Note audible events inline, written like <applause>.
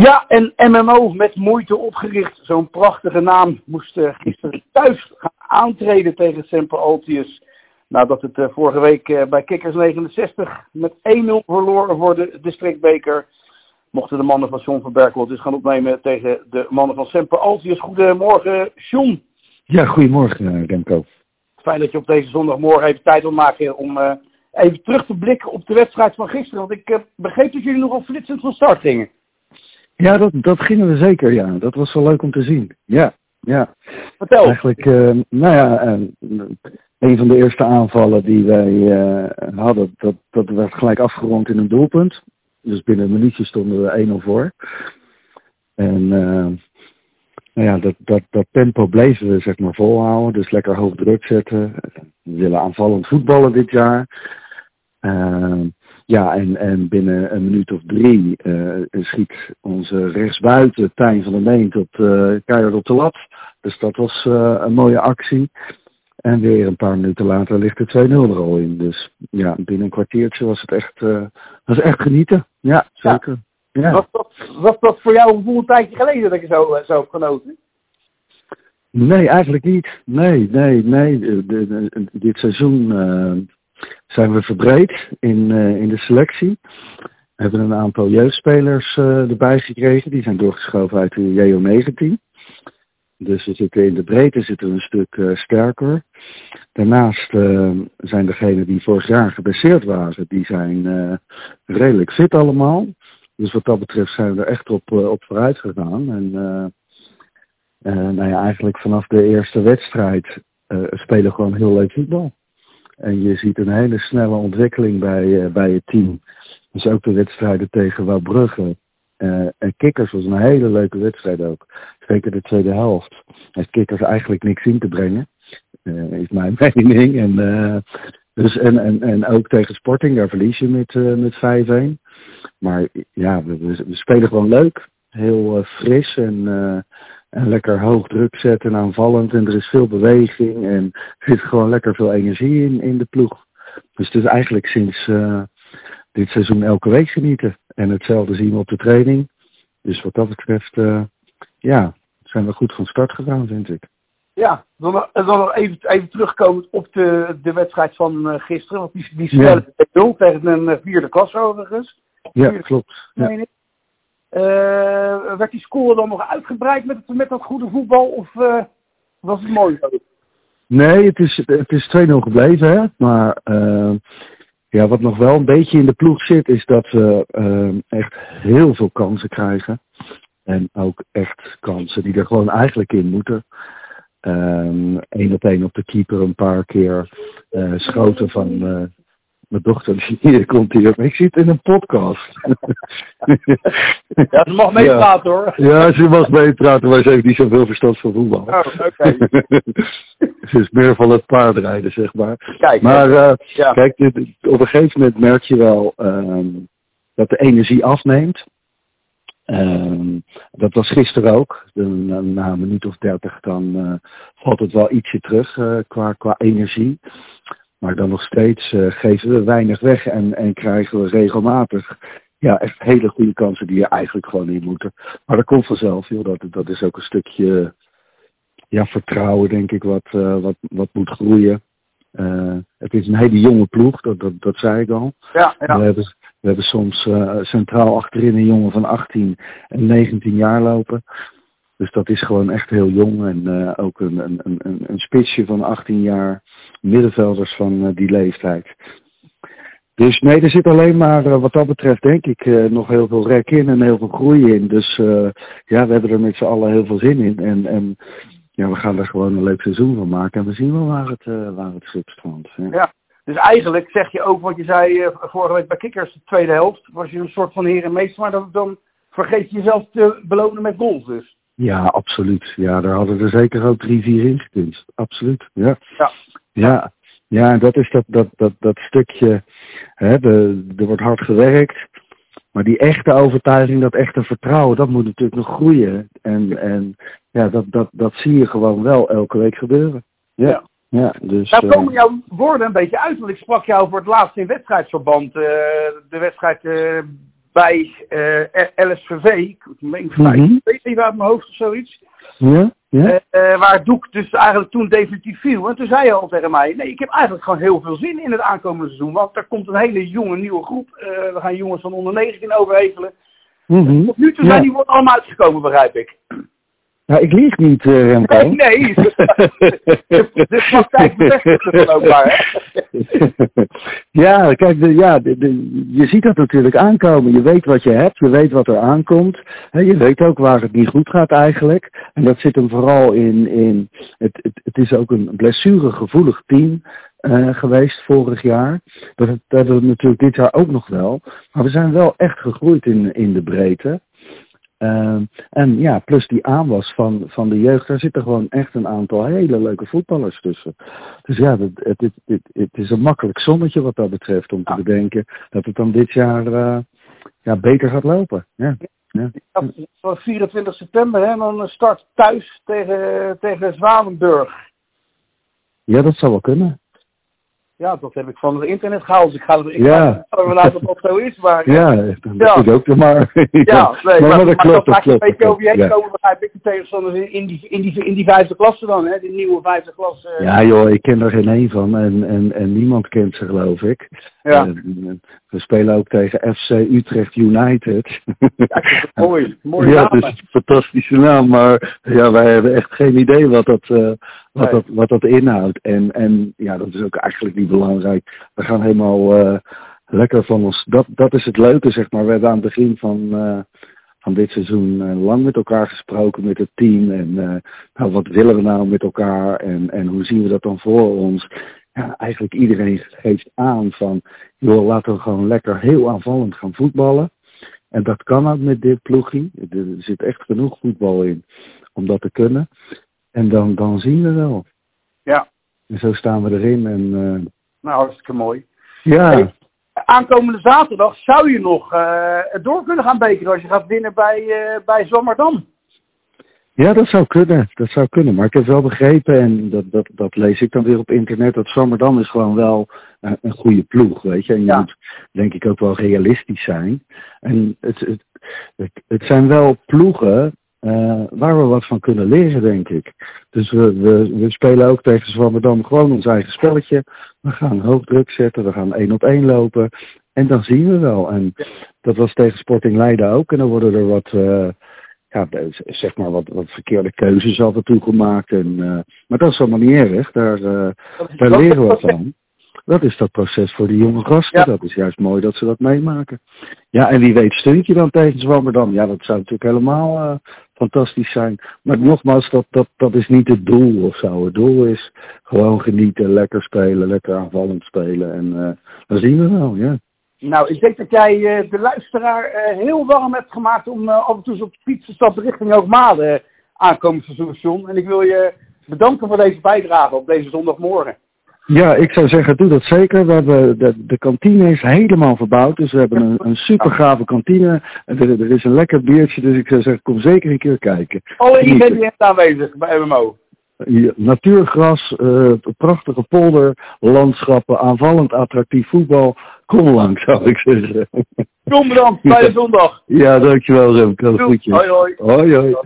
Ja, en MMO met moeite opgericht. Zo'n prachtige naam moest uh, gisteren thuis gaan aantreden tegen Semper Altius. Nadat het uh, vorige week uh, bij Kickers 69 met 1-0 verloren voor de districtbeker. Mochten de mannen van John van Berkel dus gaan opnemen tegen de mannen van Semper Altius. Goedemorgen, John. Ja, goedemorgen, Remco. Fijn dat je op deze zondagmorgen even tijd wil maken om even terug te blikken op de wedstrijd van gisteren. Want ik begreep dat jullie nogal flitsend van start gingen. Ja, dat, dat gingen we zeker, ja. Dat was wel leuk om te zien. Ja, ja. Vertel. Eigenlijk, uh, nou ja, uh, een van de eerste aanvallen die wij uh, hadden, dat, dat werd gelijk afgerond in een doelpunt. Dus binnen een minuutje stonden we 1-0 voor. En nou ja, dat, dat, dat tempo bleven we zeg maar volhouden. Dus lekker hoog druk zetten. We willen aanvallend voetballen dit jaar. Ja, en, en binnen een minuut of drie uh, schiet onze rechtsbuiten Tijn van der Meen tot uh, keihard op de lat. Dus dat was uh, een mooie actie. En weer een paar minuten later ligt er 2-0 er al in. Dus ja, binnen een kwartiertje was het echt, was echt genieten. Ja, zeker. Ja. Was, dat, was dat voor jou een een tijdje geleden dat je zo, zo hebt genoten? Nee, eigenlijk niet. Nee, nee, nee. De, de, de, dit seizoen zijn we verbreed in, uh, in de selectie. We hebben een aantal jeugdspelers uh, erbij gekregen. Die zijn doorgeschoven uit de JO19. Dus we zitten in de breedte zitten we een stuk uh, sterker. Daarnaast zijn degenen die vorig jaar geblesseerd waren, die zijn redelijk fit allemaal. Dus wat dat betreft zijn we er echt op, op vooruit gegaan. En nou ja, eigenlijk vanaf de eerste wedstrijd spelen gewoon heel leuk voetbal. En je ziet een hele snelle ontwikkeling bij, uh, bij het team. Dus ook de wedstrijden tegen Wouwbrugge. Uh, en Kikkers was een hele leuke wedstrijd ook. Zeker de tweede helft. Heeft Kikkers eigenlijk niks in te brengen. Uh, is mijn <laughs> mening. En, dus, en, en, en ook tegen Sporting, daar verlies je met, met 5-1. Maar ja, we, we, spelen gewoon leuk. Heel fris en en lekker hoog druk zetten aanvallend. En er is veel beweging en er zit gewoon lekker veel energie in, in de ploeg. Dus het is eigenlijk sinds uh, dit seizoen elke week genieten. En hetzelfde zien we op de training. Dus wat dat betreft, uh, ja, zijn we goed van start gegaan, vind ik. Ja, dan, dan nog even, even terugkomen op de, de wedstrijd van uh, gisteren. Want die, die spelen ja. tegen een vierde klas overigens. Ja, klopt. Ja. Uh, werd die score dan nog uitgebreid met, met dat goede voetbal of uh, was het mooi? Nee, het is, het is 2-0 gebleven. Hè? Maar uh, ja, wat nog wel een beetje in de ploeg zit, is dat we echt heel veel kansen krijgen. En ook echt kansen die er gewoon eigenlijk in moeten. Eén op één op de keeper een paar keer. schoten van mijn dochter die komt hier, ik zit in een podcast. ja, ze mag meepraten ja. hoor. Ja, ze mag meepraten, maar ze heeft niet zoveel verstand van voetbal. Oh, oké. Okay. <laughs> ze is meer van het paardrijden, zeg maar. Kijk, maar uh, ja. kijk, dit, op een gegeven moment merk je wel um, dat de energie afneemt. Um, dat was gisteren ook. De, na, na, een minuut of dertig dan uh, valt het wel ietsje terug uh, qua, qua energie. Maar dan nog steeds uh, geven we weinig weg en, en krijgen we regelmatig ja, echt hele goede kansen die je eigenlijk gewoon niet moeten. Maar dat komt vanzelf, joh. Dat, dat is ook een stukje ja, vertrouwen, denk ik, wat, uh, wat, wat moet groeien. Uh, het is een hele jonge ploeg, dat, dat, dat zei ik al. Ja, ja. We, hebben, we hebben soms centraal achterin een jongen van 18 en 19 jaar lopen. Dus dat is gewoon echt heel jong. En ook een, een, een, een spitsje van 18 jaar. Middenvelders van uh, die leeftijd. Dus nee, er zit alleen maar uh, wat dat betreft denk ik nog heel veel rek in en heel veel groei in. Dus ja, we hebben er met z'n allen heel veel zin in. En, en ja, we gaan er gewoon een leuk seizoen van maken. En we zien wel waar het, waar het schip strandt. Ja. ja. Dus eigenlijk zeg je ook wat je zei vorige week bij Kikkers, de tweede helft, was je een soort van heer en meester, maar dan, dan vergeet je jezelf te belonen met goals dus. Ja, absoluut. Ja, daar hadden er zeker ook drie, vier in gekund. Absoluut. Ja. Ja. Ja. Ja, dat is dat, dat, dat, dat stukje, hè, de, er wordt hard gewerkt, maar die echte overtuiging, dat echte vertrouwen, dat moet natuurlijk nog groeien. En, en ja, dat, dat, dat zie je gewoon wel elke week gebeuren. Ja. ja. ja dus, nou komen jouw woorden een beetje uit, want ik sprak jou voor het laatst in wedstrijdsverband. Uh, de wedstrijd uh, bij LSVV. Ik meen vijf, weet niet uit mijn hoofd of zoiets. Ja, ja. Uh, waar Doek dus eigenlijk toen definitief viel. En toen zei hij al tegen mij, nee, ik heb eigenlijk gewoon heel veel zin in het aankomende seizoen. Want er komt een hele jonge nieuwe groep. Uh, we gaan jongens van onder 19 overhevelen. Mm -hmm. Tot nu toe zijn die worden allemaal uitgekomen, begrijp ik. Nou, ik lieg niet, uh, Remco. <laughs> Nee, nee. De praktijk bevestigt het ook maar, hè? <laughs> ja, kijk, de, ja, de, de, je ziet dat natuurlijk aankomen. Je weet wat je hebt, je weet wat er aankomt. Je weet ook waar het niet goed gaat eigenlijk. En dat zit hem vooral in, in het, het, het is ook een blessuregevoelig team. Uh, geweest vorig jaar. Dat, dat hebben we natuurlijk dit jaar ook nog wel. Maar we zijn wel echt gegroeid in, in de breedte. Uh, en ja, plus die aanwas van, van de jeugd, daar zitten gewoon echt een aantal hele leuke voetballers tussen. Dus ja, het, het, het, het, is een makkelijk zonnetje wat dat betreft om te bedenken dat het dan dit jaar uh, ja, beter gaat lopen. Ja. Ja. Ja, 24 september, hè, dan start thuis tegen, tegen Zwanenburg. Ja, dat zou wel kunnen. Ja, dat heb ik van het internet gehaald. Dus ik ga er ja. vanuit dat dat zo is. Maar, ja, dat ja. is ook maar. <laughs> ja, nee, maar, maar, dat klopt. Dat klopt, een beetje over je heen komen, begrijp ik de tegenstanders in die, in, die, in die vijfde klasse dan, hè? Die nieuwe vijfde klasse. Ja joh, ik ken er geen één van en, en, en niemand kent ze geloof ik. Ja. En, we spelen ook tegen FC Utrecht United. Ja, mooi. <laughs> Mooi ja, is een fantastische naam, maar ja, wij hebben echt geen idee wat dat, uh, wat Nee. dat, wat dat inhoudt. En, en ja, dat is ook eigenlijk niet belangrijk. We gaan helemaal uh, lekker van ons. Dat, dat is het leuke, zeg maar. We hebben aan het begin van, uh, van dit seizoen lang met elkaar gesproken met het team. En nou, wat willen we nou met elkaar en, en hoe zien we dat dan voor ons? Eigenlijk iedereen geeft aan van, joh, laten we gewoon lekker heel aanvallend gaan voetballen. En dat kan ook met dit ploegje. Er zit echt genoeg voetbal in om dat te kunnen. En dan, dan zien we wel. Ja, En zo staan we erin. En uh, nou hartstikke mooi. ja, Hey. Aankomende zaterdag zou je nog uh, door kunnen gaan bekeren als je gaat winnen bij, uh, bij Zwammerdam. Ja, dat zou kunnen. Dat zou kunnen. Maar ik heb wel begrepen, en dat, dat, dat lees ik dan weer op internet, dat Zwammerdam is gewoon wel uh, een goede ploeg, weet je. En je Ja. moet denk ik ook wel realistisch zijn. En het, het, het, het zijn wel ploegen uh, waar we wat van kunnen leren, denk ik. Dus we, we, we spelen ook tegen Zwammerdam gewoon ons eigen spelletje. We gaan hoog druk zetten, we gaan één op één lopen. En dan zien we wel. En dat was tegen Sporting Leiden ook. En dan worden er wat, uh, ja, zeg maar wat, wat verkeerde keuzes af en toe gemaakt. En, uh, maar dat is allemaal niet erg. Daar, uh, wel- leren we van. Dat is dat proces voor die jonge gasten. Ja. Dat is juist mooi dat ze dat meemaken. Ja, en wie weet stunt je dan tegen Zwammerdam. Ja, dat zou natuurlijk helemaal uh, fantastisch zijn. Maar nogmaals, dat, dat, dat is niet het doel of zo. Het doel is gewoon genieten, lekker spelen, lekker aanvallend spelen. En dan zien we wel, ja. Nou, ik denk dat jij uh, de luisteraar uh, heel warm hebt gemaakt om uh, af en toe eens op de fiets te stappen richting Hoogmade aankomend seizoen, John. En ik wil je bedanken voor deze bijdrage op deze zondagmorgen. Ja, ik zou zeggen, doe dat zeker. We hebben de, de kantine is helemaal verbouwd, dus we hebben een, een super gave kantine. En Er, er is een lekker biertje, dus ik zou zeggen, kom zeker een keer kijken. Alle Genieten. ingrediënten aanwezig bij MMO. Ja, Natuurgras, eh, prachtige polder, landschappen, aanvallend attractief voetbal. Kom langs, zou ik zeggen. Kom bedankt, bij de zondag. Ja, dankjewel Remco. Goedjes. Hoi hoi. Hoi, hoi.